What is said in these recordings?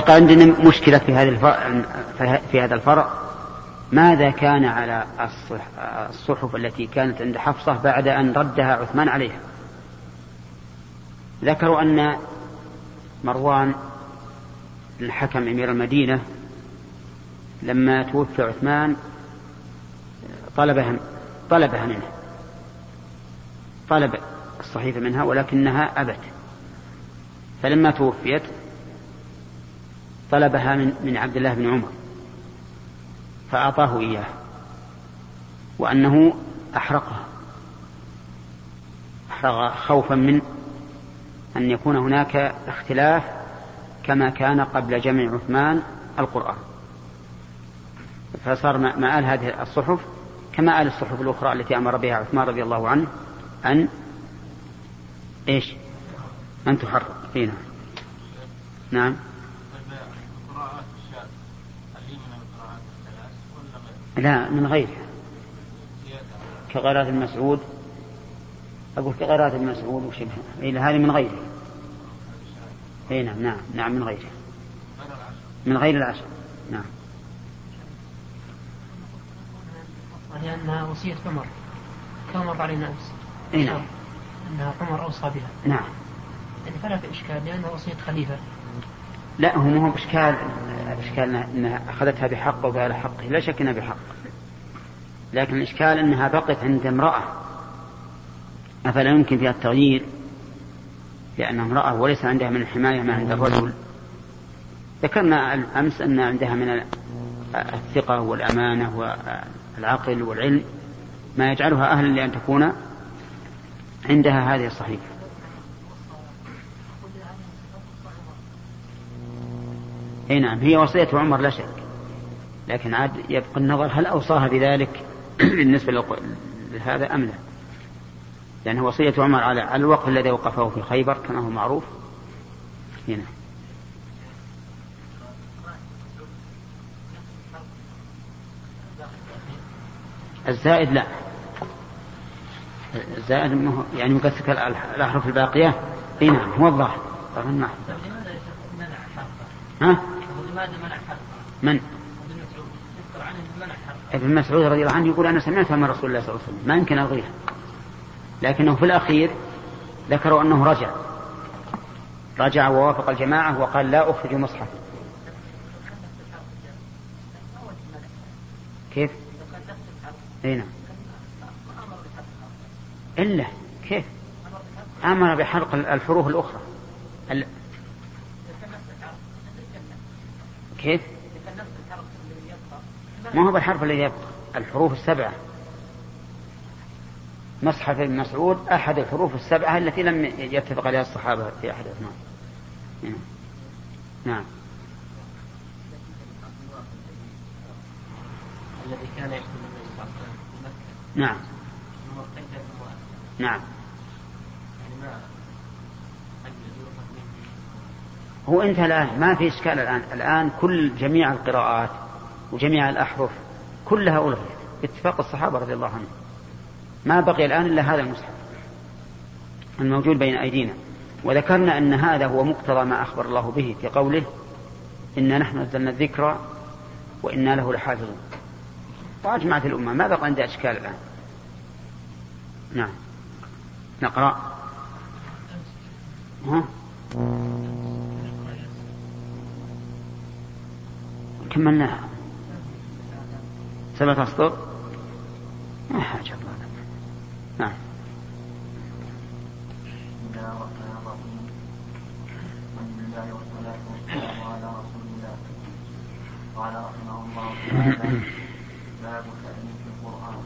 بقى عندنا مشكلة في هذا الفرع في هذا الفرع. ماذا كان على الصحف التي كانت عند حفصة بعد أن ردها عثمان عليها؟ ذكروا أن مروان الحكم أمير المدينة لما توفي عثمان طلبها طلبها منه. طلب الصحيفة منها ولكنها أبت. فلما توفيت طلبها من من عبد الله بن عمر فأعطاه إياه وأنه أحرقها. أحرق خوفا من أن يكون هناك اختلاف كما كان قبل جمع عثمان القرآن. فصار مآل هذه الصحف كمآل الصحف الأخرى التي أمر بها عثمان رضي الله عنه أن إيش؟ أن تحرق. هنا نعم. لا من غيرها. كقراءة المسعود أقول كقراءة المسعود وشبه إلى هذه من غيره أي نعم نعم نعم من غيره من غير العشر. نعم. لأنها وصية عمر. كما مر علينا أمس؟ أي نعم. أنها عمر أوصى بها. نعم. يعني فلا في إشكال لأنها وصية خليفة. لا هو ما هو إشكال أنها أخذتها بحق وغير حق لا شك أنها بحق. لكن الإشكال أنها بقت عند امرأة. أفلا يمكن فيها التغيير؟ لأنها امرأة وليس عندها من الحماية ما عند الرجل. ذكرنا أمس أن عندها من الثقة والأمانة والعقل والعلم. ما يجعلها أهلا لأن تكون عندها هذه الصحيفة. اي نعم هي وصية عمر لا شك. لكن عاد يبقى النظر هل أوصاها بذلك بالنسبة لهذا أم لا؟ لأنه وصية عمر على الوقف الذي وقفه في خيبر كما هو معروف. هنا الزائد لا. الزائد يعني مكسك الأحرف الباقية. اي نعم هو الظاهر. طبعا ما ها؟ من؟ ابن مسعود. رضي الله عنه يقول أنا سمعتها من رسول الله صلى الله عليه وسلم ما يمكن ألغيها. لكنه في الأخير ذكروا أنه رجع. رجع ووافق الجماعة وقال لا أخرج مصحف كيف؟ إي نعم. إلا كيف؟ آمر بحرق الحروف الأخرى. كيف؟ ما هو بالحرف الذي يبقى؟ الحروف السبعة. مصحف ابن مسعود أحد الحروف السبعة التي لم يتفق عليها الصحابة في أحد نعم. نعم. الذي كان يكتب النبي صلى الله عليه وسلم نعم. نعم هو انتهى الآن ما في إشكال الآن. الآن كل جميع القراءات وجميع الأحرف كلها ألغيت باتفاق الصحابة رضي الله عنهم. ما بقي الآن إلا هذا المصحف الموجود بين أيدينا. وذكرنا أن هذا هو مقتضى ما أخبر الله به في قوله إنا نحن نزلنا الذكر وإنا له لحافظون. وأجمعت الأمة. ما بقى عندها أشكال الآن؟ نعم. نقرأ. ها؟ كملناها سبعة أسطر ما حاجة. الله نعم. قال رحمه الله تعالى باب تأليف القرآن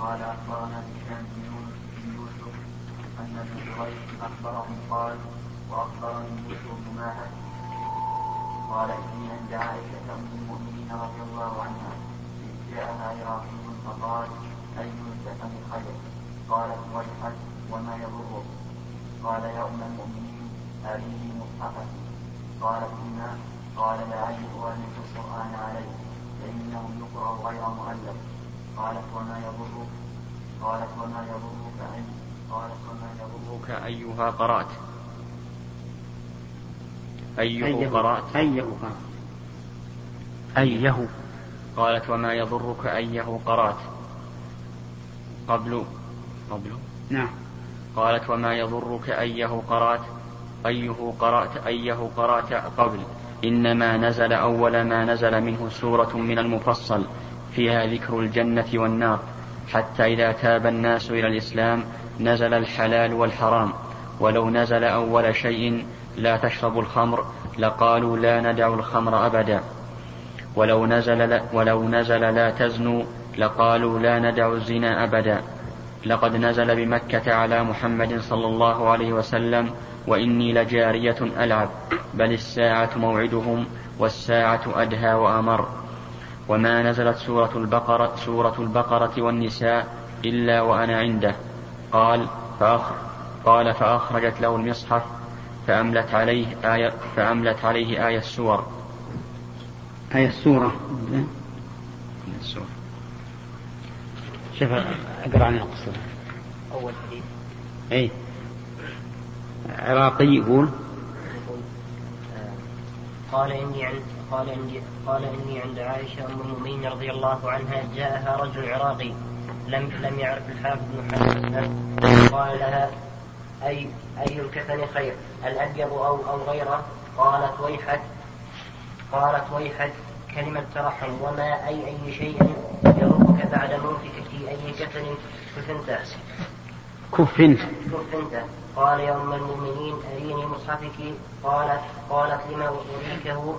قال أخبرنا هشام بن يوسف أن ابن جريج أخبرهم قال وأخبرني يوسف بن ماهر قال إني عند عائشة أم المؤمنين رضي الله عنها إذ جاءها عراقي فقال أي التفن الخير قالت ويحك وما يضرك قال يا أم المؤمنين أريني مصحفا قالت بما قال لعلي أؤلف القرآن عليه فإنه يقرأ غير مؤلف قالت وما يضرك قالت وما يضرك أي قالت وما يضرك أيها قرأت. أيه قرأت أيه قرأت أيه. قالت وما يضرك أيه قرأت. قبل. قبل. نعم. قالت وما يضرك أيه قرأت. أيه قرأت أيه قرأت قبل. إنما نزل أول ما نزل منه سورة من المفصل. فيها ذكر الجنة والنار. حتى إذا تاب الناس إلى الإسلام نزل الحلال والحرام. ولو نزل أول شيء لا تشرب الخمر لقالوا لا ندع الخمر أبدا. ولو نزل ولو نزل لا تزنوا لقالوا لا ندع الزنا أبدا. لقد نزل بمكة على محمد صلى الله عليه وسلم وإني لجارية ألعب بل الساعة موعدهم والساعة أدهى وأمر. وما نزلت سورة البقرة سورة البقرة والنساء إلا وأنا عنده. قال فأخ قال فأخرجت له المصحف فأملت عليه آية فأملت عليه آية السور. آية السورة. السور شوف أقرأ عن القصة. أول حديث. اي عراقي يقول قال إني عند قال إني قال إني عند عائشة أم المؤمنين رضي الله عنها جاءها رجل عراقي لم لم يعرف الحافظ بن حجر قال لها أي أي الكفن خير الأبيض أو أو غيره؟ قالت ويحك قالت ويحك كلمة ترحم وما أي أي شيء يضرك بعد موتك في أي كفن كفنت كفنت كفنت قال يا أم المؤمنين أريني مصحفك؟ قالت قالت لما أريكه؟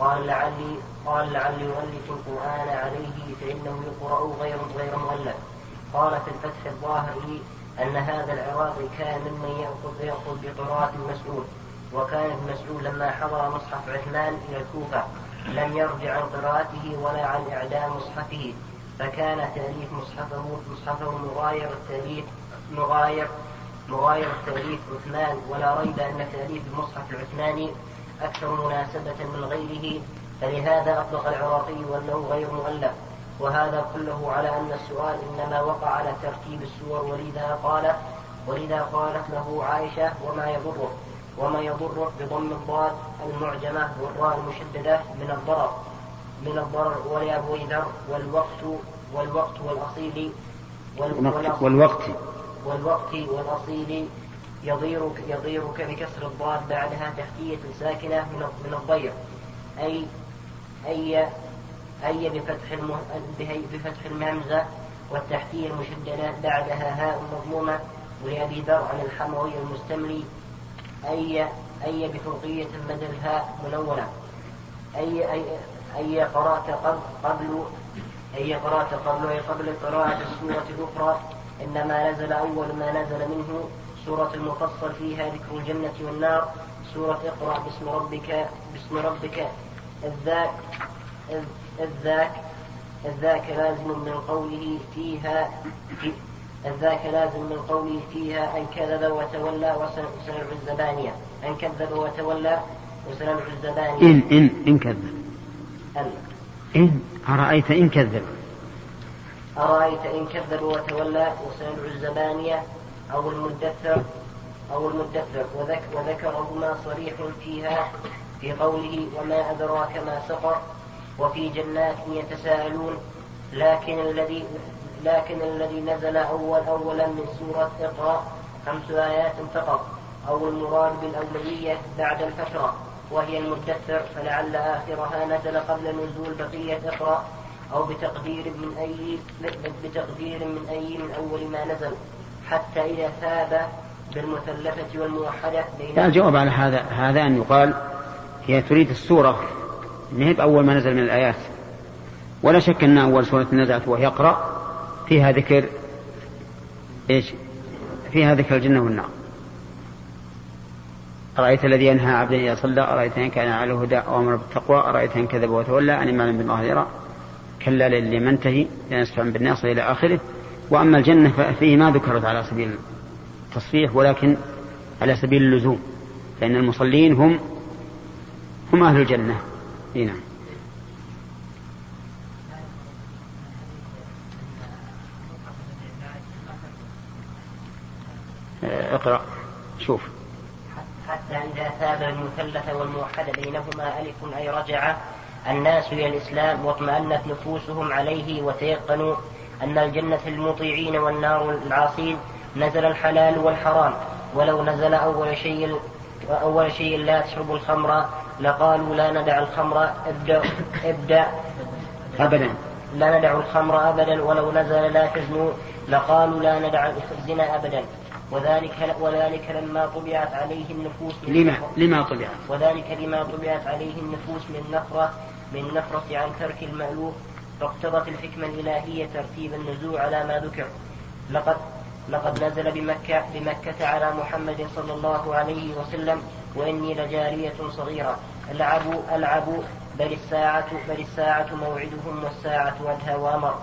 قال لعلي قال لعلي أؤلف القرآن عليه فإنه يقرأ غير غير مؤلف. قال في الفتح الظاهري أن هذا العراقي كان ممن يأخذ يأخذ بقراءة المسعود وكان ابن مسعود لما حضر مصحف عثمان إلى الكوفة لم يرجع عن قراءته ولا عن إعدام مصحفه فكان تأليف مصحفه مصحفه مغاير التأليف مغاير مغاير تأليف عثمان ولا ريب أن تأليف المصحف العثماني أكثر مناسبة من غيره فلهذا أطلق العراقي وأنه غير مؤلف. وهذا كله على أن السؤال إنما وقع على ترتيب السور ولذا قالت ولذا قالت له عائشة وما يضره وما يضره بضم الضاد المعجمة والراء المشددة من الضرر من الضرر ولأبوي ذر والوقت والوقت والأصيل والوقت والوقت والوقت والأصيل يضيرك يضيرك بكسر الضاد بعدها تحتية ساكنة من من الضير أي أي أي بفتح الم... بفتح المهمزة والتحتية المشددة بعدها هاء مضمومة ولأبي ذر عن الحموي المستملي أي أي بفوقية بدل الهاء منونة أي أي أي قرأت قبل قبل أي قرأت قبل أي قبل قراءة السورة الأخرى. إنما نزل أول ما نزل منه سورة المفصل فيها ذكر الجنة والنار. سورة اقرأ باسم ربك باسم ربك. الذاك الذاك الذاك لازم من قوله فيها في الذاك لازم من قوله فيها أن كذب وتولى وسنعد الزبانية. أن كذب وتولى وسنعد الزبانية. إن إن إن كذب. أن إن أرأيت إن كذب؟ أرأيت إن كذب وتولى وسنعد الزبانية أو المدثر أو المدثر. وذك وذكرهما صريح فيها في قوله وما أدراك ما سقر. وفي جنات يتساءلون لكن الذي لكن الذي نزل أول أولا من سورة اقرأ خمس آيات فقط. أو المراد بالأولوية بعد الفترة وهي المدثر فلعل آخرها نزل قبل نزول بقية اقرأ أو بتقدير من أي بتقدير من أي من أول ما نزل حتى إذا ثاب بالمثلثة والموحدة بين الجواب على هذا هذا أن يقال هي تريد السورة. ما هي بأول ما نزل من الآيات. ولا شك أن أول سورة نزلت وهي يقرأ فيها ذكر إيش؟ فيها ذكر الجنة والنار. أرأيت الذي ينهى عبدا إذا صلى أرأيت إن كان على الهدى أو أمر بالتقوى؟ أرأيت إن كذب وتولى؟ أن ما من بالله يرى؟ كلا للي منتهي لنسفع بالناصر إلى آخره. وأما الجنة ففيه ما ذكرت على سبيل التصريح ولكن على سبيل اللزوم فإن المصلين هم هم أهل الجنة. نعم. اقرأ. شوف. إذا ثاب المثلث والموحد بينهما ألف أي رجع الناس إلى الإسلام واطمأنت نفوسهم عليه وتيقنوا أن الجنة للمطيعين والنار للعاصين نزل الحلال والحرام. ولو نزل أول شيء أول شيء لا تشربوا الخمر لقالوا لا ندع الخمر أبدأ أبدأ. أبدا. لا ندع الخمر أبدا ولو نزل لا تزنوا لقالوا لا ندع الزنا أبدا. وذلك وذلك لما طبعت عليه النفوس من لما لما طبعت؟ وذلك لما طبعت عليه النفوس من نفرة من نفرة عن ترك المألوف. فاقتضت الحكمة الإلهية ترتيب النزول على ما ذكر. لقد لقد نزل بمكة بمكة على محمد صلى الله عليه وسلم وإني لجارية صغيرة. ألعب ألعب بل الساعة بل الساعة موعدهم والساعة أدهى وأمر.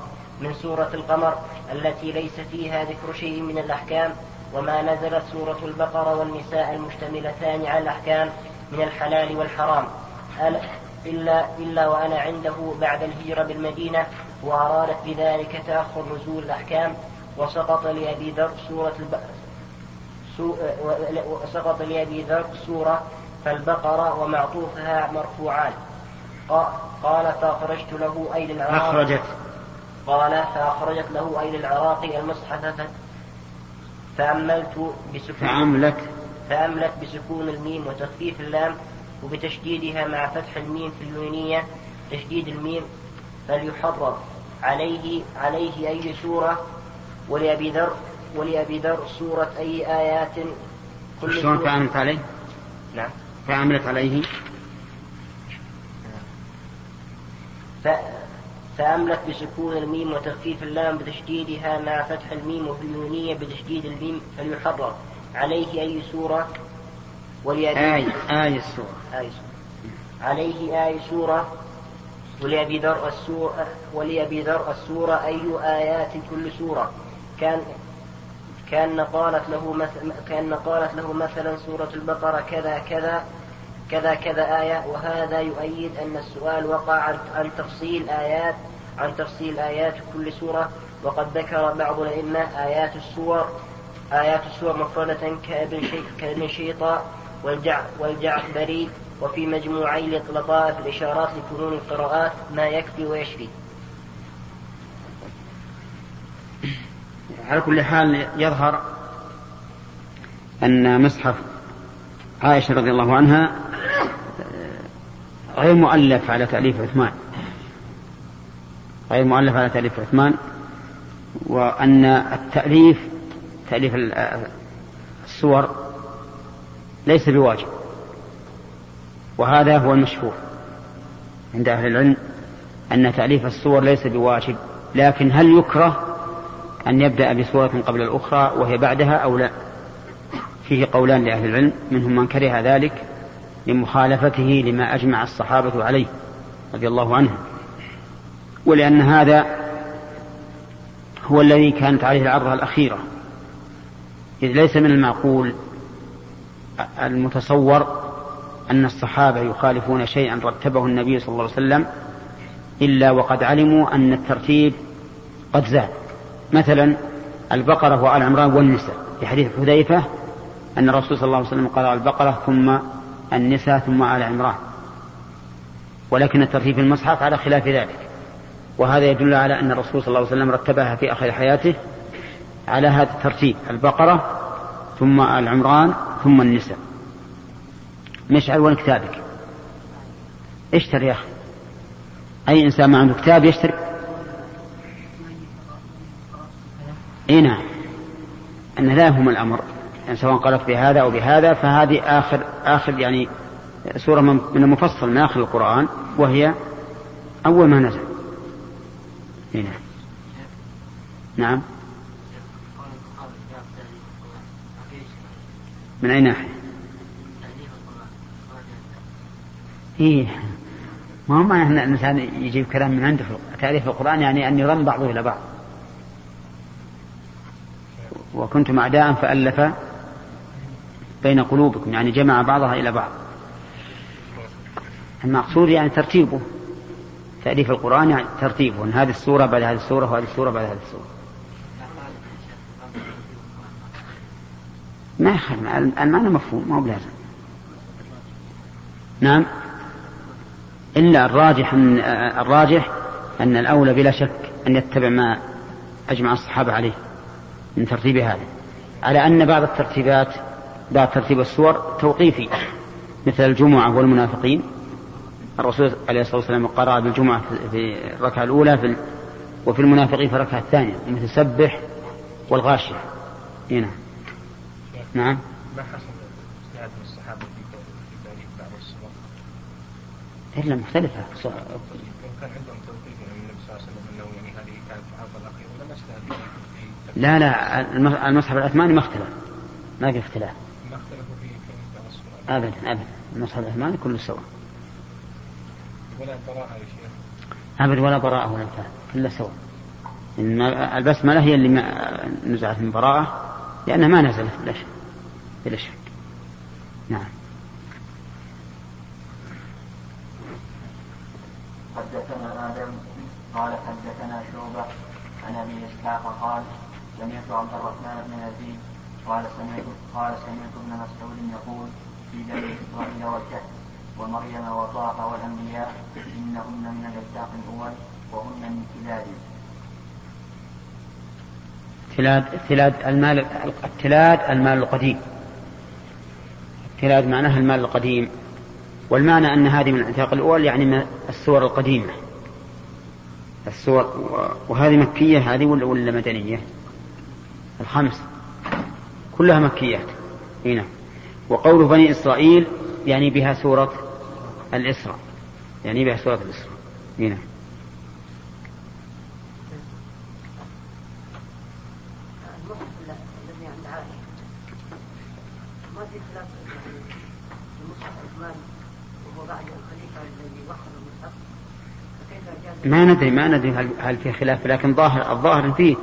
من سورة القمر التي ليس فيها ذكر شيء من الأحكام وما نزلت سورة البقرة والنساء المشتملتان على الأحكام من الحلال والحرام. إلا إلا وأنا عنده بعد الهجرة بالمدينة وأرادت بذلك تأخر نزول الأحكام. وسقط لأبي ذر سورة الب... سو... وسقط لأبي ذر سورة فالبقرة ومعطوفها مرفوعان. قال فأخرجت له أي للعراق أخرجت. قال فأخرجت له أي للعراق المصحف فأملت بسكون فأملت فأملت بسكون الميم وتخفيف اللام وبتشديدها مع فتح الميم في اليونية تشديد الميم فليحرر عليه عليه أي سورة ولأبي ذر ولأبي ذر سورة أي آيات كل شلون فأملت عليه؟ نعم. فأملت عليه؟ ف... فأملت بسكون الميم وتخفيف اللام بتشديدها مع فتح الميم وفي اليونية بتشديد الميم فليحرر عليه أي سورة؟ ولأبي آية آية السورة. آية سورة. عليه آية سورة؟ ولأبي ذر السورة ولأبي ذر السورة أي آيات كل سورة. كان كان قالت له مثل كان قالت له مثلا سورة البقرة كذا كذا كذا كذا آية وهذا يؤيد أن السؤال وقع عن تفصيل آيات عن تفصيل آيات كل سورة وقد ذكر بعض الأئمة آيات السور آيات السور مفردة كابن كابن شيطة والجع والجعفري وفي مجموعي لطائف الإشارات لفنون القراءات ما يكفي ويشفي. على كل حال يظهر أن مصحف عائشة رضي الله عنها غير مؤلف على تأليف عثمان. غير مؤلف على تأليف عثمان وأن التأليف تأليف السور ليس بواجب. وهذا هو المشهور عند أهل العلم أن تأليف السور ليس بواجب لكن هل يكره أن يبدأ بسورة قبل الأخرى وهي بعدها أو لا. فيه قولان لأهل العلم منهم من كره ذلك لمخالفته لما أجمع الصحابة عليه رضي الله عنهم. ولأن هذا هو الذي كانت عليه العرضة الأخيرة. إذ ليس من المعقول المتصور أن الصحابة يخالفون شيئا رتبه النبي صلى الله عليه وسلم إلا وقد علموا أن الترتيب قد زاد. مثلا البقرة وآل عمران والنساء. في حديث حذيفة أن الرسول صلى الله عليه وسلم قرأ البقرة ثم النساء ثم آل عمران. ولكن الترتيب في المصحف على خلاف ذلك. وهذا يدل على أن الرسول صلى الله عليه وسلم رتبها في آخر حياته على هذا الترتيب. البقرة ثم آل عمران ثم النساء. مشعل وين كتابك. اشتري يا أخي. أي إنسان ما عنده كتاب يشتري؟ إي نعم. أن لا يهم الأمر. يعني سواء قرأت بهذا أو بهذا فهذه آخر آخر يعني سورة من المفصل من آخر القرآن وهي أول ما نزل. هنا نعم. من أي ناحية؟ إيه ما هو معنى الإنسان يجيب كلام من عنده تأليف القرآن يعني أن يضم بعضه إلى بعض. وكنتم أعداء فألف بين قلوبكم يعني جمع بعضها إلى بعض. المقصود يعني ترتيبه تأليف القرآن يعني ترتيبه هذه السورة بعد هذه السورة وهذه السورة بعد هذه السورة. ما يخالف المعنى مفهوم ما هو بلازم. نعم. إلا الراجح أن الراجح أن الأولى بلا شك أن يتبع ما أجمع الصحابة عليه. من ترتيب هذا. على أن بعض الترتيبات بعض ترتيب السور توقيفي مثل الجمعة والمنافقين. الرسول عليه الصلاة والسلام قرأ بالجمعة في الركعة الأولى في وفي المنافقين في الركعة الثانية مثل سبح والغاشية. هنا نعم. ما حصل من الصحابة في تاريخ بعض الصور؟ إلا مختلفة كان عندهم توقيف من النبي صلى الله عليه وسلم أنه يعني هذه كانت العرض الأخير ولا ما اجتهد لا لا المصحف العثماني ما اختلف. ما في اختلاف. ما اختلفوا في بعض الصور أبدا أبدا. المصحف العثماني كله سواء ولا براءة يا شيخ. أبد ولا براءة ولا بتاع كله سواء البسملة هي اللي ما نزعت من براءة لأنها ما نزلت بلا شك. بلا شك. نعم. حدثنا آدم قال حدثنا شعبة عن أبي إسحاق قال سمعت عبد الرحمن بن يزيد قال سمعت قال سمعت ابن مسعود يقول في بني إسرائيل والكهف ومريم وطاق والأنبياء إنهن من الإسحاق الأول وهن من كلاد التلاد التلاد المال التلاد المال القديم. التلاد معناها المال القديم. والمعنى أن هذه من العتاق الأول يعني من السور القديمة. السور وهذه مكية هذه ولا ولا مدنية؟ الخمس كلها مكيات. هنا وقول بني إسرائيل يعني بها سورة الإسراء. يعني بها سورة الإسراء. هنا ما ندري ما ندري هل, هل في خلاف لكن ظاهر الظاهر فيه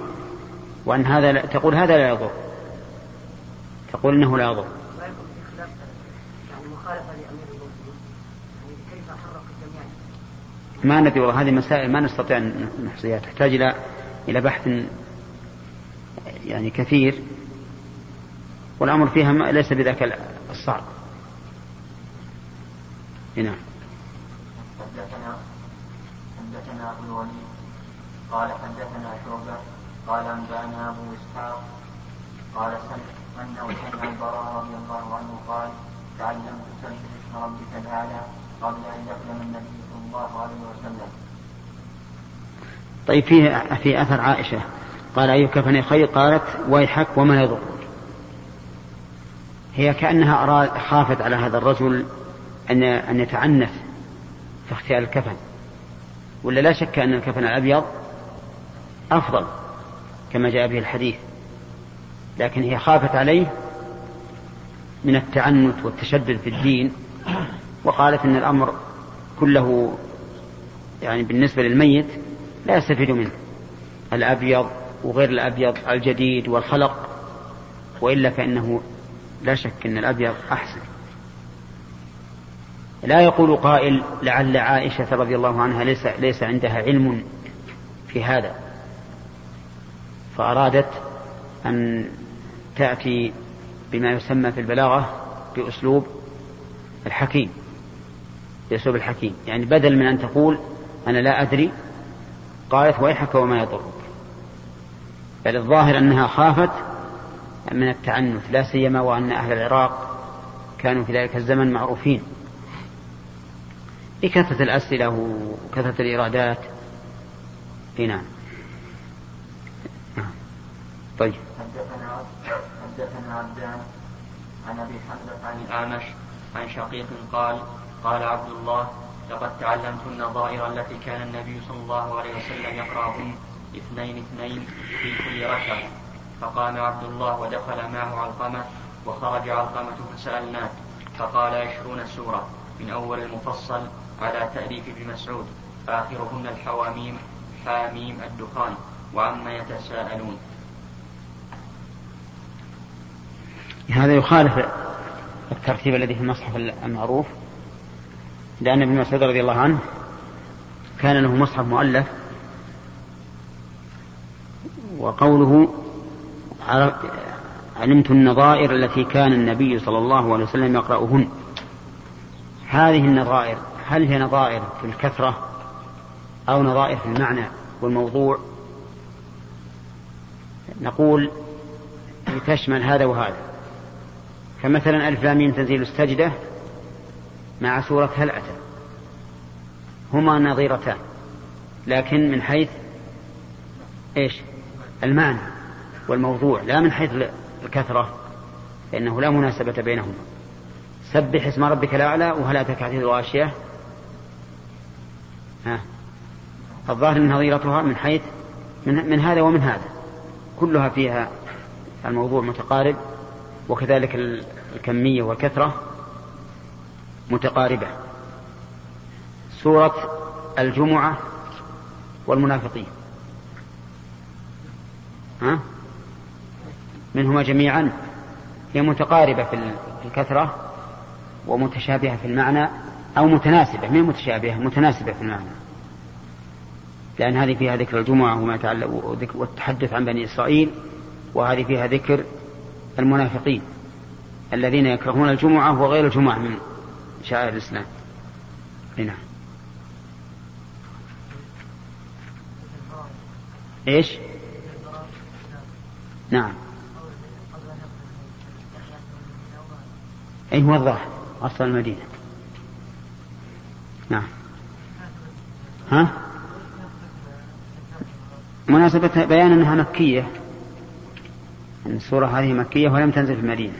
وأن هذا لا تقول هذا لا يضر. تقول إنه لا يضر. ما ندري والله هذه مسائل ما نستطيع أن نحصيها تحتاج إلى إلى بحث يعني كثير. والأمر فيها ليس بذاك الصعب. نعم. حدثنا أبو الوليد قال حدثنا شعبة قال انبأنا أبو إسحاق. قال سمع انه سمع البراء رضي الله عنه قال تعلمت سبح اسم ربك الأعلى قبل أن يقدم النبي صلى الله عليه وسلم. طيب فيه في أثر عائشة. قال اي كفني خير؟ قالت ويحك وما يضرك هي أراد خافت على هذا الرجل ان أن يتعنف في اختيار الكفن. ولا لا شك أن الكفن الأبيض أفضل؟ كما جاء به الحديث. لكن هي خافت عليه من التعنت والتشدد في الدين وقالت إن الأمر كله يعني بالنسبة للميت لا يستفيد منه. الأبيض وغير الأبيض الجديد والخلق وإلا فإنه لا شك إن الأبيض أحسن. لا يقول قائل لعل عائشة رضي الله عنها ليس, ليس عندها علم في هذا. فأرادت أن تأتي بما يسمى في البلاغة بأسلوب الحكيم بأسلوب الحكيم. يعني بدل من أن تقول أنا لا أدري قالت ويحك وما يضرك. بل الظاهر أنها خافت من التعنت لا سيما وأن أهل العراق كانوا في ذلك الزمن معروفين. بكثرة الأسئلة وكثرة الإيرادات نعم. طيب. حدثنا عبدان عن أبي حمزة عن الأعمش عن شقيق قال قال عبد الله لقد تعلمت النظائر التي كان النبي صلى الله عليه وسلم يقرأهن اثنين اثنين في كل ركعة. فقام عبد الله ودخل معه علقمة وخرج علقمة فسألناه فقال عشرون سورة من أول المفصل على تأليف ابن مسعود آخرهن الحواميم حاميم الدخان وعما يتساءلون. هذا يخالف الترتيب الذي في المصحف المعروف. لأن ابن مسعود رضي الله عنه كان له مصحف مؤلف وقوله علمت النظائر التي كان النبي صلى الله عليه وسلم يقرأهن هذه النظائر هل هي نظائر في الكثرة أو نظائر في المعنى والموضوع؟ نقول تشمل هذا وهذا. فمثلا ألف لامين تنزيل السجدة مع سورة هل أتى. هما نظيرتان لكن من حيث إيش؟ المعنى والموضوع لا من حيث الكثرة فإنه لا مناسبة بينهما. سبح اسم ربك الأعلى وهل أتاك الغاشية؟ ها. الظاهر من نظيرتها من حيث من, من هذا ومن هذا. كلها فيها الموضوع متقارب. وكذلك الكمية والكثرة متقاربة. سورة الجمعة والمنافقين. ها؟ منهما جميعا. هي متقاربة في الكثرة ومتشابهة في المعنى أو متناسبة. من متشابهة؟ متناسبة في المعنى. لأن هذه فيها ذكر الجمعة وما يتعلق والتحدث عن بني إسرائيل وهذه فيها ذكر المنافقين الذين يكرهون الجمعة وغير الجمعة من شعائر الإسلام. نعم. إيش؟ نعم. أي هو الظاهر اصل المدينة. نعم. ها؟ مناسبة بيان أنها مكية. السورة هذه مكية ولم تنزل في المدينة.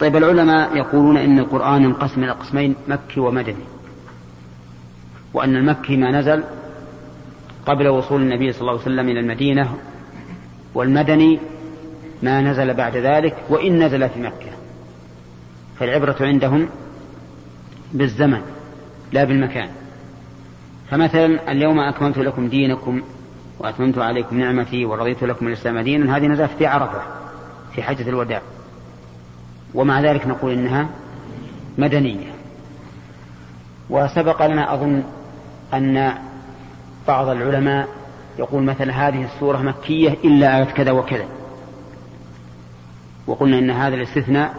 طيب العلماء يقولون إن القرآن ينقسم إلى قسمين مكي ومدني. وأن المكي ما نزل قبل وصول النبي صلى الله عليه وسلم إلى المدينة والمدني ما نزل بعد ذلك وإن نزل في مكة. فالعبرة عندهم بالزمن لا بالمكان. فمثلا اليوم أكملت لكم دينكم وأتممت عليكم نعمتي ورضيت لكم الإسلام دينا. هذه نزلت في عرفة في حجة الوداع. ومع ذلك نقول إنها مدنية. وسبق لنا أظن أن بعض العلماء يقول مثلا هذه السورة مكية إلا آية كذا وكذا. وقلنا إن هذا الاستثناء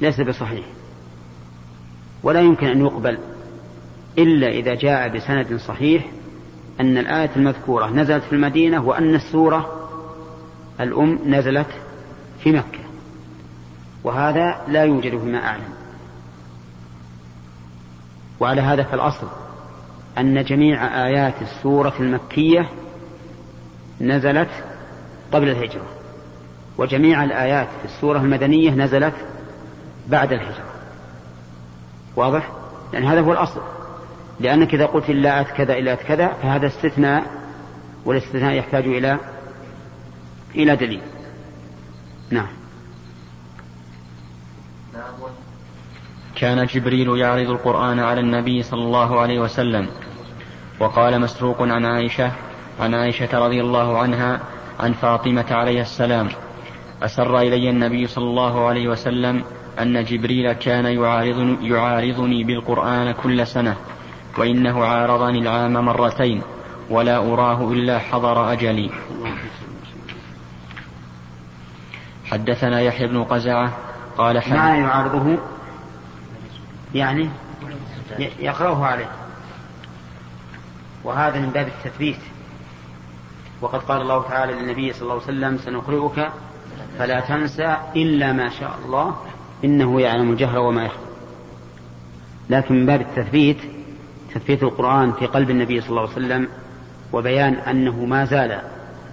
ليس بصحيح. ولا يمكن أن يقبل إلا إذا جاء بسند صحيح أن الآية المذكورة نزلت في المدينة وأن السورة الأم نزلت في مكة. وهذا لا يوجد فيما أعلم. وعلى هذا فالأصل أن جميع آيات السورة المكية نزلت قبل الهجرة وجميع الآيات في السورة المدنية نزلت بعد الهجرة. واضح؟ لأن هذا هو الأصل. لأنك إذا قلت آت كذا إلا كذا فهذا استثناء والاستثناء يحتاج إلى إلى دليل. نعم. كان جبريل يعرض القرآن على النبي صلى الله عليه وسلم وقال مسروق عن عائشة عن عائشة رضي الله عنها عن فاطمة عليه السلام أسر إلي النبي صلى الله عليه وسلم أن جبريل كان يعارضني بالقرآن كل سنة. وإنه عارضني العام مرتين ولا أراه إلا حضر أجلي. حدثنا يحيى بن قزعة قال ما يعارضه؟ يعني يقرأه عليه. وهذا من باب التثبيت. وقد قال الله تعالى للنبي صلى الله عليه وسلم سنقرئك فلا تنسى إلا ما شاء الله إنه يعلم الجهر وما يخفى. لكن من باب التثبيت تثبيت القرآن في قلب النبي صلى الله عليه وسلم وبيان أنه ما زال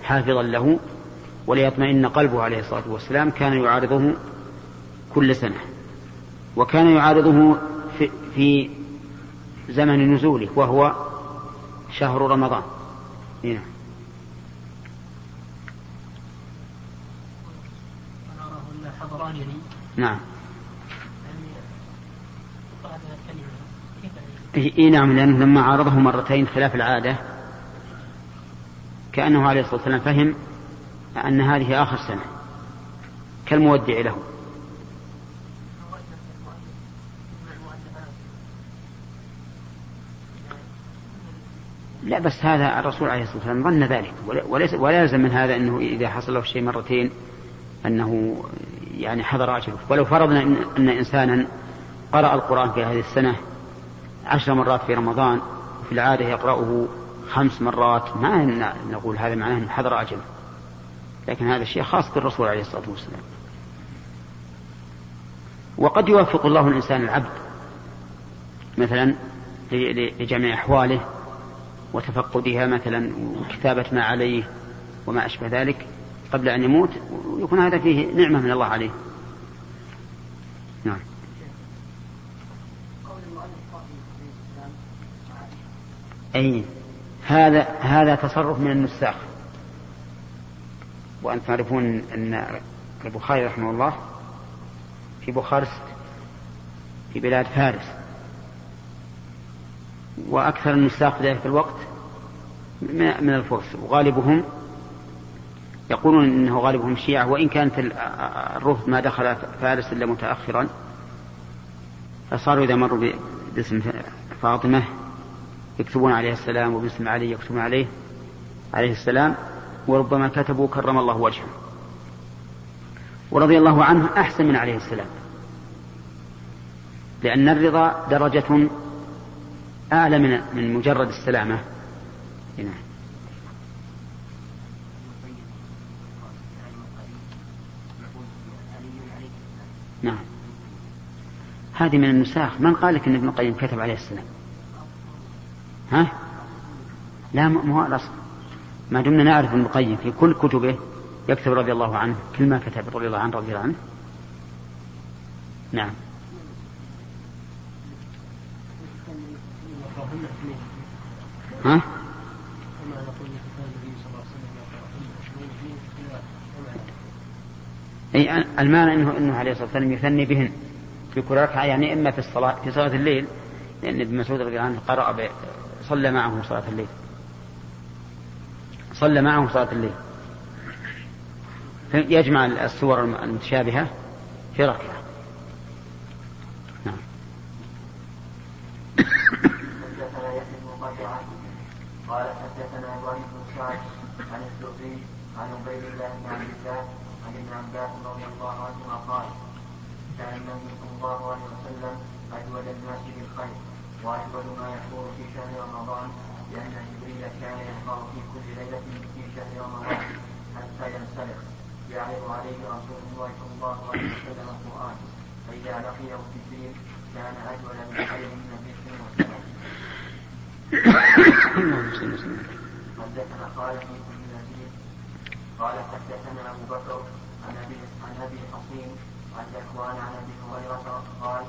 حافظا له وليطمئن قلبه عليه الصلاة والسلام كان يعارضه كل سنة. وكان يعارضه في, في زمن نزوله وهو شهر رمضان. هنا. نعم. اي نعم لأنه لما عارضه مرتين خلاف العادة كأنه عليه الصلاة والسلام فهم أن هذه آخر سنة كالمودع له. لا بس هذا الرسول عليه الصلاة والسلام ظن ذلك وليس ولا يلزم من هذا إنه إذا حصل له شيء مرتين أنه يعني حضر أجله ولو فرضنا إن, أن إنسانا قرأ القرآن في هذه السنة عشر مرات في رمضان في العادة يقرأه خمس مرات. ما نقول هذا معناه أنه حضر أجله لكن هذا الشيء خاص بالرسول عليه الصلاة والسلام. وقد يوفق الله الإنسان العبد مثلا لجميع أحواله وتفقدها مثلا وكتابة ما عليه وما أشبه ذلك قبل أن يموت ويكون هذا فيه نعمة من الله عليه. نعم. أي. هذا هذا تصرف من النساخ وأنتم تعرفون أن البخاري رحمه الله في بخارست في بلاد فارس. وأكثر النساخ في ذلك الوقت من الفرس. وغالبهم يقولون إنه غالبهم شيعة. وإن كانت الرفض ما دخل فارس إلا متاخرا فصاروا إذا مروا باسم فاطمة يكتبون عليه السلام وباسم علي يكتبون عليه عليه السلام وربما كتبوا كرم الله وجهه. ورضي الله عنه أحسن من عليه السلام. لأن الرضا درجة أعلى من من مجرد السلامة. نعم نعم. هذه من النساخ. من قال لك إن ابن القيم كتب عليه السلام؟ ها؟ لا ما هو الاصل ما دمنا نعرف ابن القيم في كل كتبه يكتب رضي الله عنه كل ما كتب رضي الله عنه رضي الله عنه. نعم. ها؟ أي المعنى أنه أنه عليه الصلاة والسلام يثني بهن. في كل ركعة يعني إما في الصلاة في صلاة الليل لأن ابن مسعود رضي الله عنه قرأ صلى معه صلاة الليل. صلى معه صلاة الليل. يجمع السور المتشابهة في ركعة. نعم. قال حدثنا بن سعد عن عن الله بن عبد الله عن ابن عباس رضي الله عنهما قال كان النبي صلى الله عليه وسلم اجود الناس بالخير. واجود ما يكون في شهر رمضان لأن جبريل كان يقرا في كل ليلة في شهر رمضان حتى ينسلخ. يعرض عليه رسول الله صلى الله عليه وسلم القرآن. فإذا لقيه جبريل كان بالخير من الذكر والصلاه. حدثنا خالد بن نزيد قال حدثنا أبو بكر عن ابي عن أبي حصين عن ذكوان عن أبي هريرة قال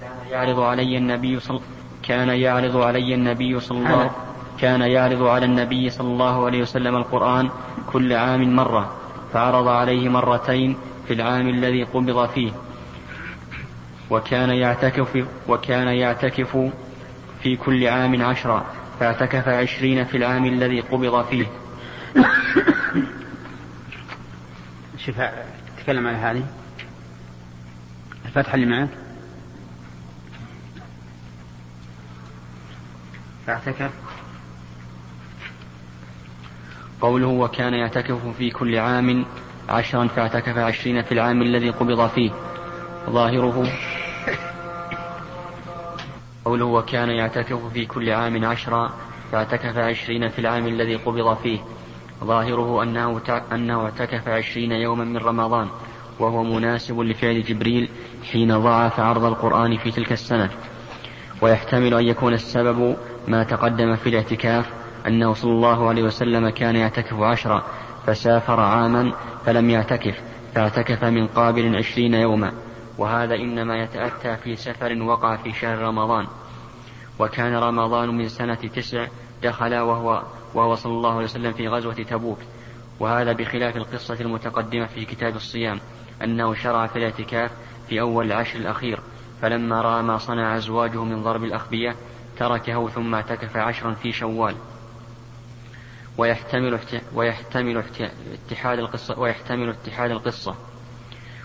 كان يعرض علي النبي صلى كان يعرض علي النبي صلى الله كان يعرض على النبي صلى الله عليه وسلم القرآن كل عام مرة فعرض عليه مرتين في العام الذي قبض فيه. وكان يعتكف وكان يعتكف في كل عام عشرا فاعتكف عشرين في العام الذي قبض فيه. شوف تكلم على هذه. الفتحة اللي معك؟ فاعتكف قوله وكان يعتكف في كل عام عشرا فاعتكف عشرين في العام الذي قبض فيه. ظاهره؟ قوله وكان يعتكف في كل عام عشرا فاعتكف عشرين في العام الذي قبض فيه. ظاهره أنه, أنه اعتكف عشرين يوما من رمضان وهو مناسب لفعل جبريل حين ضعف عرض القرآن في تلك السنة. ويحتمل أن يكون السبب ما تقدم في الاعتكاف أنه صلى الله عليه وسلم كان يعتكف عشرا فسافر عاما فلم يعتكف فاعتكف من قابل عشرين يوما. وهذا إنما يتأتى في سفر وقع في شهر رمضان. وكان رمضان من سنة تسع دخل وهو وهو صلى الله عليه وسلم في غزوة تبوك. وهذا بخلاف القصة المتقدمة في كتاب الصيام أنه شرع في الاعتكاف في أول العشر الأخير. فلما رأى ما صنع أزواجه من ضرب الأخبية تركه ثم اعتكف عشرا في شوال. ويحتمل ويحتمل اتحاد القصة ويحتمل اتحاد القصة.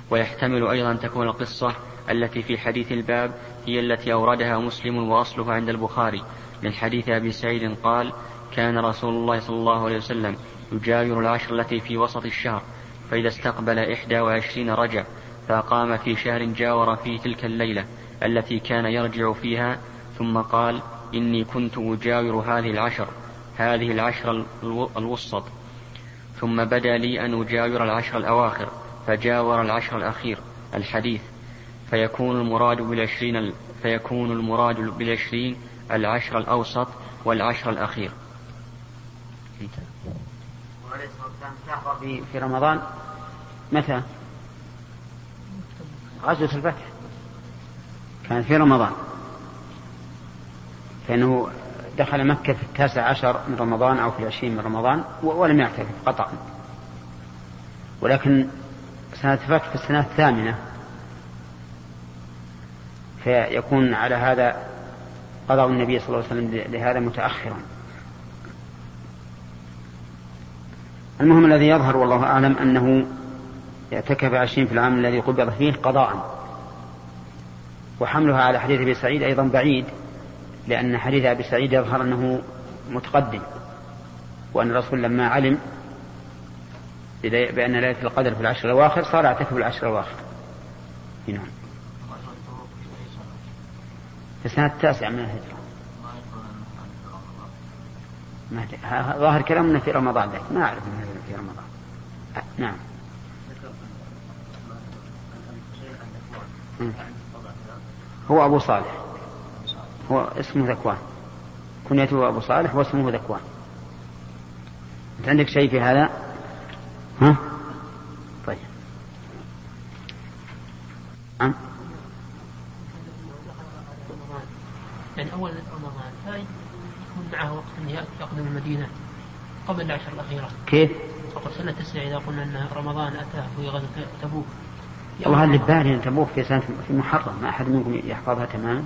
ويحتمل أيضا تكون القصة التي في حديث الباب هي التي أوردها مسلم وأصلها عند البخاري. من حديث أبي سعيد قال كان رسول الله صلى الله عليه وسلم يجاور العشر التي في وسط الشهر فإذا استقبل إحدى وعشرين رجع. فأقام في شهر جاور فيه تلك الليلة التي كان يرجع فيها ثم قال إني كنت أجاور هذه العشر هذه العشر الوسط. ثم بدا لي أن أجاور العشر الأواخر فجاور العشر الأخير الحديث. فيكون المراد بالعشرين فيكون المراد بالعشرين العشر الأوسط والعشر الأخير. في, في رمضان؟ متى؟ غزوة الفتح كانت في رمضان. فإنه دخل مكة في التاسع عشر من رمضان أو في العشرين من رمضان ولم يعترف قطعا. ولكن سنة الفتح في السنة الثامنة فيكون على هذا قضاء النبي صلى الله عليه وسلم لهذا متأخرا. المهم الذي يظهر والله أعلم أنه اعتكف عشرين في العام الذي قبض فيه قضاء. وحملها على حديث أبي سعيد أيضا بعيد لأن حديث أبي سعيد يظهر أنه متقدم وأن الرسول لما علم بأن ليلة القدر في العشر الأواخر صار اعتكف العشر الأواخر. نعم في السنة التاسعة من الهجرة. ظاهر كلامنا في رمضان لكن ما أعرف أنه في رمضان. نعم. هو أبو صالح. هو اسمه ذكوان. كنيته أبو صالح واسمه ذكوان. أنت عندك شيء في هذا؟ ها؟ طيب. نعم يعني أول رمضان هاي يكون معه وقت أن يقدم المدينة قبل العشر الأخيرة. كيف؟ فقط سنة تسعة إذا قلنا أن رمضان أتاه في غزوة تبوك. والله اللي ببالي أن تبوك في سنة في محرم؟ ما أحد منكم يحفظها تماما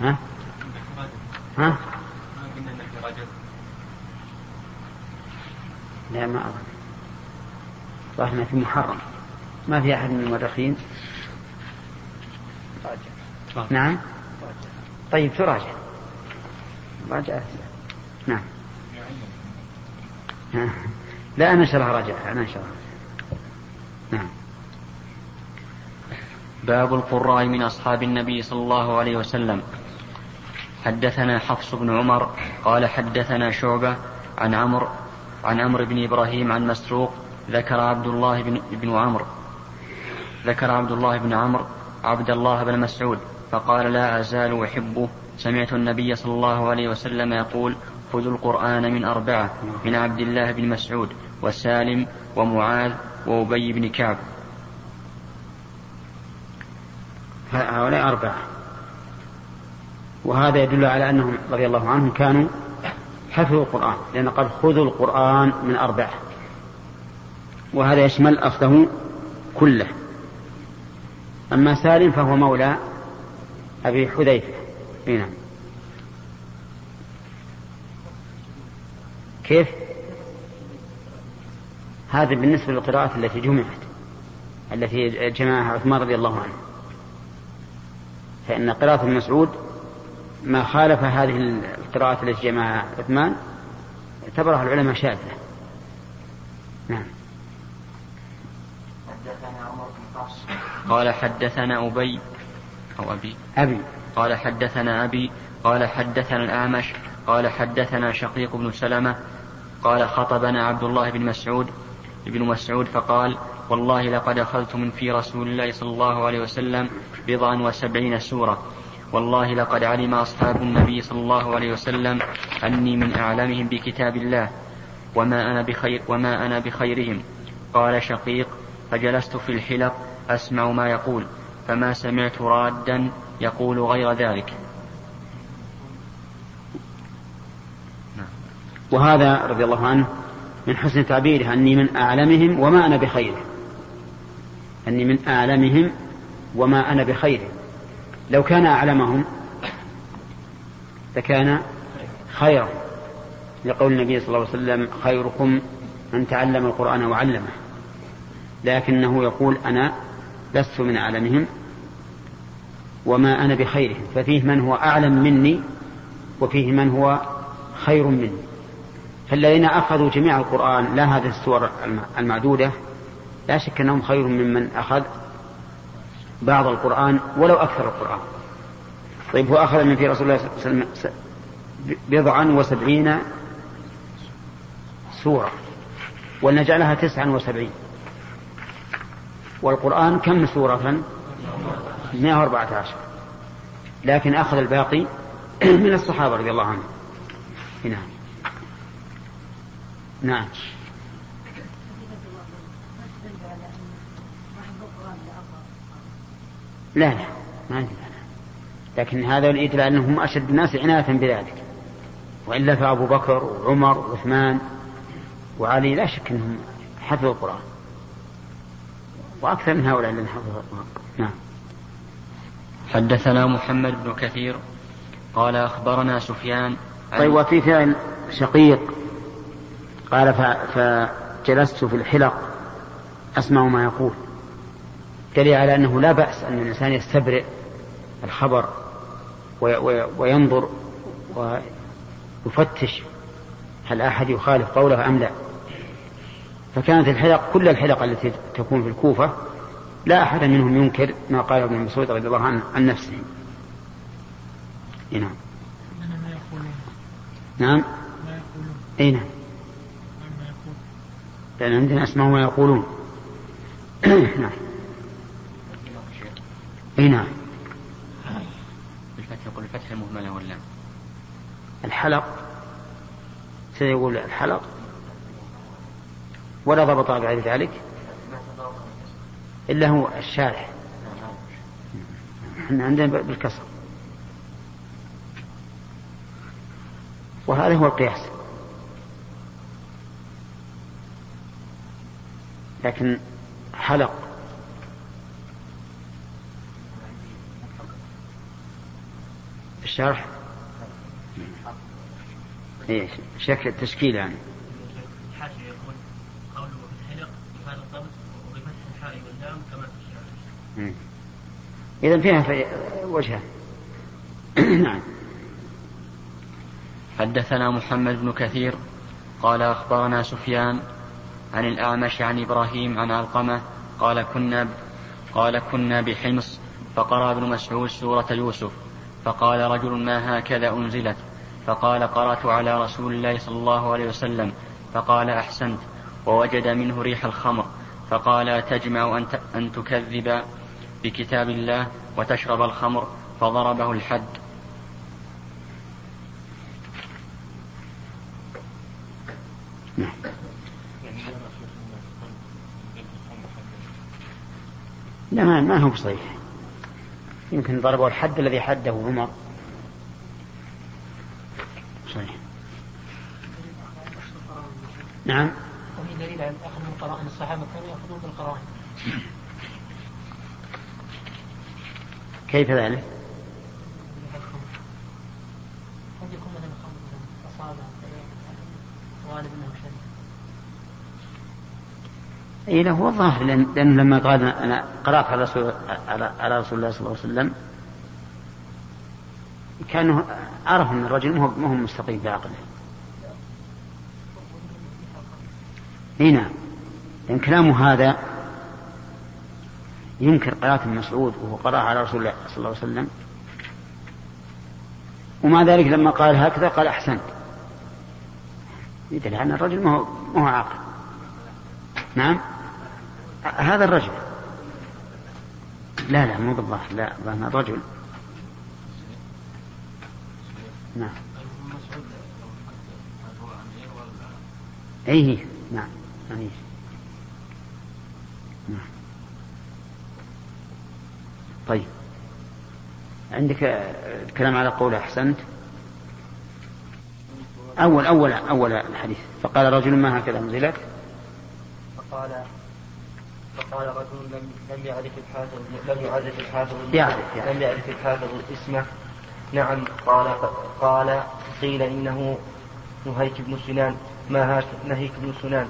ها؟ ها؟ لا ما أظن. ظهرنا في محرم. ما في أحد من المؤرخين نعم؟ طيب تراجع راجع؟ نعم. لا أنا شرح راجع. أنا شرح نعم. باب القراء من أصحاب النبي صلى الله عليه وسلم. حدثنا حفص بن عمر قال حدثنا شعبة عن عمرو عن عمرو بن إبراهيم عن مسروق ذكر عبد الله بن, بن عمرو. ذكر عبد الله بن عمرو عبد الله بن مسعود فقال لا أزال أحبه. سمعت النبي صلى الله عليه وسلم يقول خذوا القرآن من أربعة من عبد الله بن مسعود وسالم ومعاذ وأبي بن كعب. هؤلاء أربعة. وهذا يدل على أنهم رضي الله عنهم كانوا حفظوا القرآن لأن قد خذوا القرآن من أربعة. وهذا يشمل أصله كله. أما سالم فهو مولى أبي حذيفة. نعم. كيف؟ هذا بالنسبة للقراءة التي جمعت التي جمعها عثمان رضي الله عنه. فإن قراءة ابن مسعود ما خالف هذه القراءات التي جمعها عثمان اعتبرها العلماء شاذة. نعم. قال حدثنا أبي أو أبي. أبي. قال حدثنا أبي قال حدثنا الأعمش قال حدثنا شقيق بن سلمة قال خطبنا عبد الله بن مسعود ابن مسعود فقال والله لقد أخذت من في رسول الله صلى الله عليه وسلم بضعا وسبعين سورة. والله لقد علم أصحاب النبي صلى الله عليه وسلم أني من أعلمهم بكتاب الله وما أنا بخير وما أنا بخيرهم. قال شقيق فجلست في الحلق أسمع ما يقول فما سمعت رادا يقول غير ذلك. وهذا رضي الله عنه من حسن تعبيره أني من أعلمهم وما أنا بخير. أني من أعلمهم وما أنا بخير. لو كان أعلمهم لكان خيرا. لقول النبي صلى الله عليه وسلم خيركم من تعلم القرآن وعلمه. لكنه يقول أنا لست من أعلمهم وما أنا بخيرهم. ففيه من هو أعلم مني وفيه من هو خير مني. فالذين أخذوا جميع القرآن لا هذه السور المعدودة لا شك أنهم خير ممن أخذ بعض القرآن ولو أكثر القرآن. طيب هو أخذ من في رسول الله صلى الله عليه وسلم بضعا وسبعين سورة ولنجعلها تسعا وسبعين. والقرآن كم سورة؟ 114 لكن أخذ الباقي من الصحابة رضي الله عنهم. نعم. نعم. لا لا ما عندي لكن هذا يدل أنهم أشد الناس عناية بذلك. وإلا فأبو بكر وعمر وعثمان وعلي لا شك أنهم حفظوا القرآن. وأكثر من هؤلاء الذين حفظوا القرآن. نعم. حدثنا محمد بن كثير قال أخبرنا سفيان طيب وفي فعل شقيق قال فجلست في الحلق أسمع ما يقول. دليل على أنه لا بأس أن الإنسان يستبرئ الخبر وينظر ويفتش هل أحد يخالف قوله أم لا. فكانت الحلق كل الحلق التي تكون في الكوفة لا أحد منهم ينكر ما قال ابن مسعود رضي الله عنه عن نفسه. نعم. نعم. اي نعم. لأن عندنا أسماء ما يقولون نعم. إي نعم. بالفتح يقول الفتح المهملة ولا الحلق. سيقول الحلق. ولا ضبط بعد ذلك. إلا هو الشارح. إحنا عندنا بالكسر. وهذا هو القياس. لكن حلق. الشرح؟ إيش شكل التشكيل يعني. يقول قوله في بهذا كما في الشعر إذا فيها وجهان نعم. حدثنا محمد بن كثير قال أخبرنا سفيان عن الأعمش عن إبراهيم عن علقمة قال كنا قال كنا بحمص فقرأ ابن مسعود سورة يوسف فقال رجل ما هكذا أنزلت؟ فقال قرأت على رسول الله صلى الله عليه وسلم فقال أحسنت ووجد منه ريح الخمر فقال تجمع أن, أن تكذب بكتاب الله وتشرب الخمر فضربه الحد. لا ما, ما هو بصحيح يمكن ضربه الحد الذي حده عمر. صحيح. نعم. وفي دليل على أخذ من القرائن الصحابة كانوا ياخذون بالقرائن كيف ذلك؟ قد يكون مثلا خمر اصابه غالب انه شرب اي له هو الظاهر لأن لما قال أنا قرأت على رسول, على رسول الله صلى الله عليه وسلم كانه عرف أن الرجل ما هو مستقيم بعقله إي نعم. لأن كلامه هذا ينكر قراءة ابن مسعود وهو قرأ على رسول الله صلى الله عليه وسلم. ومع ذلك لما قال هكذا قال أحسنت يدل أن الرجل ما هو عاقل. نعم. هذا الرجل. لا لا مو بالظاهر لا هذا الرجل. نعم. أيه نعم نعم. طيب. عندك كلام على قول أحسنت؟ أول أول أول الحديث. فقال رجل ما هكذا أنزلت؟ فقال فقال رجل لم لم يعرف الحافظ لم يعرف الحافظ يعرف, لم يعرف الحافظ اسمه نعم قال قال قيل إنه نهيك بن سنان. ما هاك نهيك بن سنان.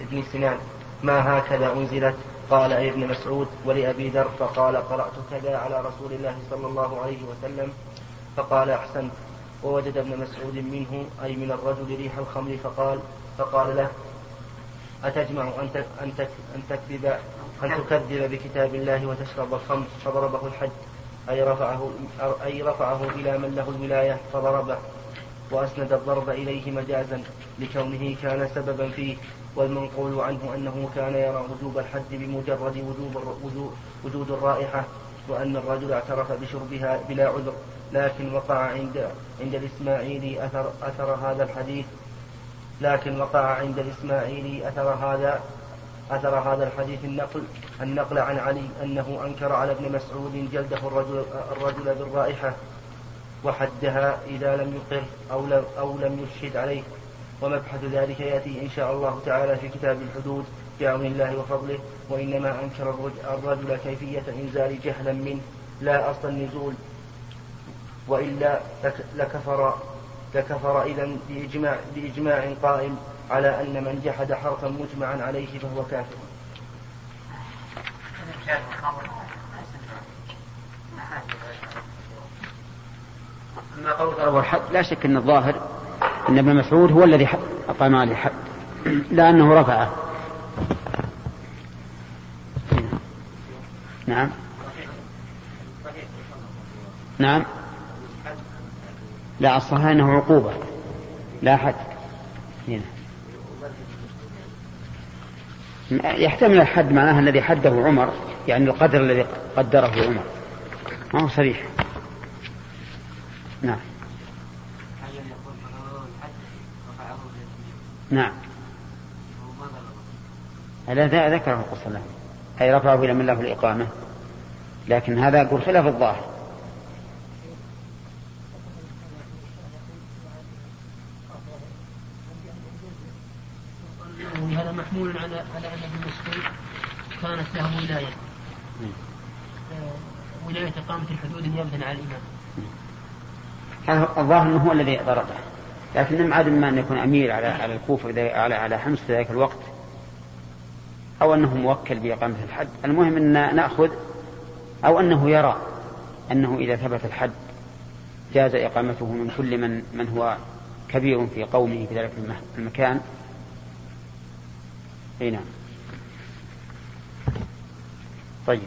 ابن سنان. ما هكذا أنزلت؟ قال أي ابن مسعود ولأبي ذر. فقال قرأت كذا على رسول الله صلى الله عليه وسلم. فقال أحسنت. ووجد ابن مسعود منه أي من الرجل ريح الخمر فقال فقال له أتجمع أن أن أن تكذب أن تكذب بكتاب الله وتشرب الخمر فضربه الحد أي رفعه أي رفعه إلى من له الولاية فضربه. وأسند الضرب إليه مجازا لكونه كان سببا فيه. والمنقول عنه أنه كان يرى وجوب الحد بمجرد وجوب وجود الرائحة وأن الرجل اعترف بشربها بلا عذر. لكن وقع عند عند الإسماعيلي أثر أثر هذا الحديث. لكن وقع عند الإسماعيلي أثر هذا أثر هذا الحديث النقل النقل عن علي أنه أنكر على ابن مسعود جلده الرجل, الرجل بالرائحة وحدها إذا لم يقر أو لم, أو لم يشهد عليه. ومبحث ذلك يأتي إن شاء الله تعالى في كتاب الحدود بعون الله وفضله. وإنما أنكر الرج- الرجل كيفية إنزال جهلا منه لا أصل النزول وإلا لك- لكفر لكفر إذا بإجماع, بإجماع قائم على أن من جحد حرفا مجمعا عليه فهو كافر. أما قول ضرب الحد لا شك أن الظاهر أن ابن مسعود هو الذي أقام عليه الحد لأنه رفعه. نعم. نعم. لا الصحيح أنه عقوبة. لا حد. هنا. يحتمل الحد معناها الذي حده عمر يعني القدر الذي قدره عمر. ما هو صريح. نعم. نعم. لا ذا- ذكره عليه وسلم. أي رفعه إلى من له الإقامة. لكن هذا يقول خلاف الظاهر. وهذا محمول على على أن ابن مسعود كانت له ولاية. آه، ولاية إقامة الحدود نيابة عن الإمام. هذا الظاهر أنه هو الذي ضربه. لكن عاد ما أن يكون أمير على على الكوفة على على حمص في ذلك الوقت أو أنه موكل بإقامة الحد. المهم أن نأخذ أو أنه يرى أنه إذا ثبت الحد جاز إقامته من كل من من هو كبير في قومه في ذلك المكان. أي نعم. طيب.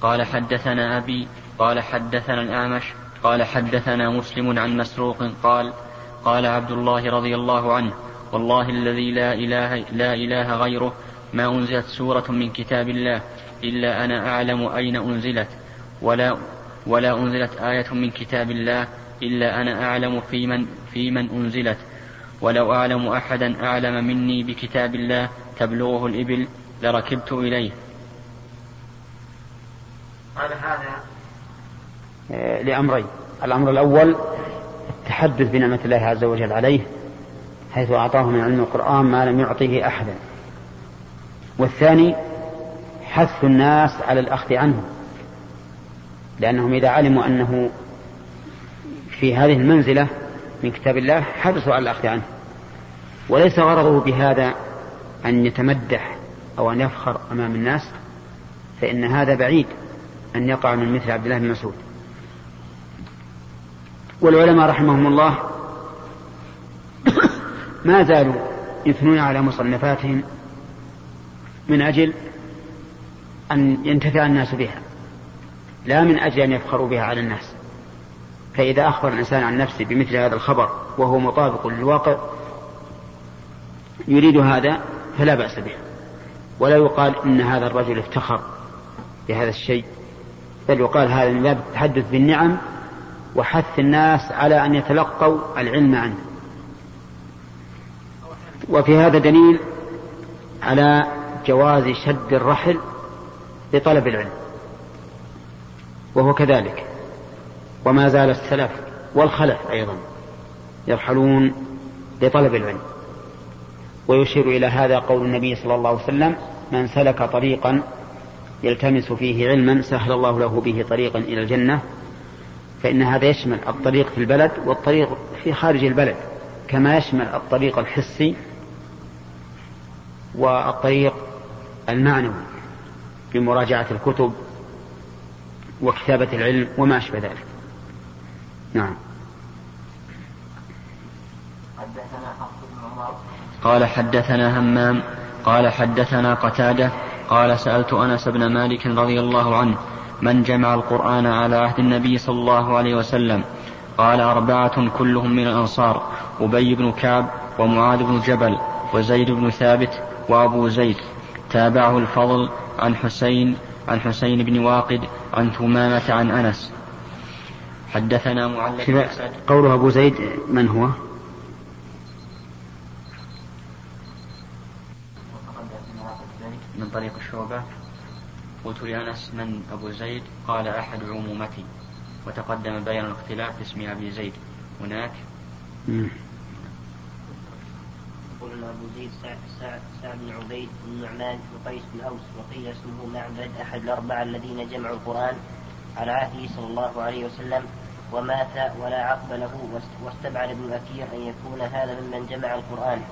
قال حدثنا أبي قال حدثنا الأعمش قال حدثنا مسلم عن مسروق قال قال عبد الله رضي الله عنه والله الذي لا إله لا إله غيره ما أنزلت سورة من كتاب الله إلا أنا أعلم أين أنزلت ولا ولا أنزلت آية من كتاب الله إلا أنا أعلم في من في من أنزلت. ولو أعلم أحدا أعلم مني بكتاب الله تبلغه الإبل لركبت إليه. قال هذا آه، لأمرين. الأمر الأول التحدث بنعمة الله عز وجل عليه حيث أعطاه من علم القرآن ما لم يعطه أحدا. والثاني حث الناس على الأخذ عنه لأنهم إذا علموا أنه في هذه المنزلة من كتاب الله حرصوا على الأخذ عنه. وليس غرضه بهذا أن يتمدح أو أن يفخر أمام الناس فإن هذا بعيد أن يقع من مثل عبد الله بن مسعود. والعلماء رحمهم الله ما زالوا يثنون على مصنفاتهم من أجل أن ينتفع الناس بها لا من أجل أن يفخروا بها على الناس. فإذا أخبر الإنسان عن نفسه بمثل هذا الخبر وهو مطابق للواقع يريد هذا فلا بأس به. ولا يقال إن هذا الرجل افتخر بهذا الشيء بل يقال هذا من باب التحدث بالنعم وحث الناس على أن يتلقوا العلم عنه. وفي هذا دليل على جواز شد الرحل لطلب العلم وهو كذلك. وما زال السلف والخلف أيضا يرحلون لطلب العلم. ويشير إلى هذا قول النبي صلى الله عليه وسلم من سلك طريقا يلتمس فيه علما سهل الله له به طريقا إلى الجنة. فإن هذا يشمل الطريق في البلد والطريق في خارج البلد كما يشمل الطريق الحسي والطريق المعنوي بمراجعة الكتب وكتابة العلم وما أشبه ذلك. نعم. حدثنا حفص بن عمر. قال حدثنا همام. قال حدثنا قتادة. قال سألت أنس بن مالك رضي الله عنه من جمع القرآن على عهد النبي صلى الله عليه وسلم؟ قال أربعة كلهم من الأنصار أبي بن كعب ومعاذ بن جبل وزيد بن ثابت وأبو زيد. تابعه الفضل عن حسين عن حسين بن واقد عن ثمامة عن أنس. حدثنا معلق قوله أبو زيد من هو؟ من طريق الشعبة. قلت لأنس من أبو زيد قال أحد عمومتي. وتقدم بيان الاختلاف في اسم أبي زيد. هناك؟ قلنا أبو زيد سعد, سعد, سعد بن عبيد بن نعمان وقيس بن أوس وقيل اسمه معبد أحد الأربعة الذين جمعوا القرآن على عهده صلى الله عليه وسلم. ومات ولا عقب له واستبعد ابن الأثير أن يكون هذا ممن جمع القرآن.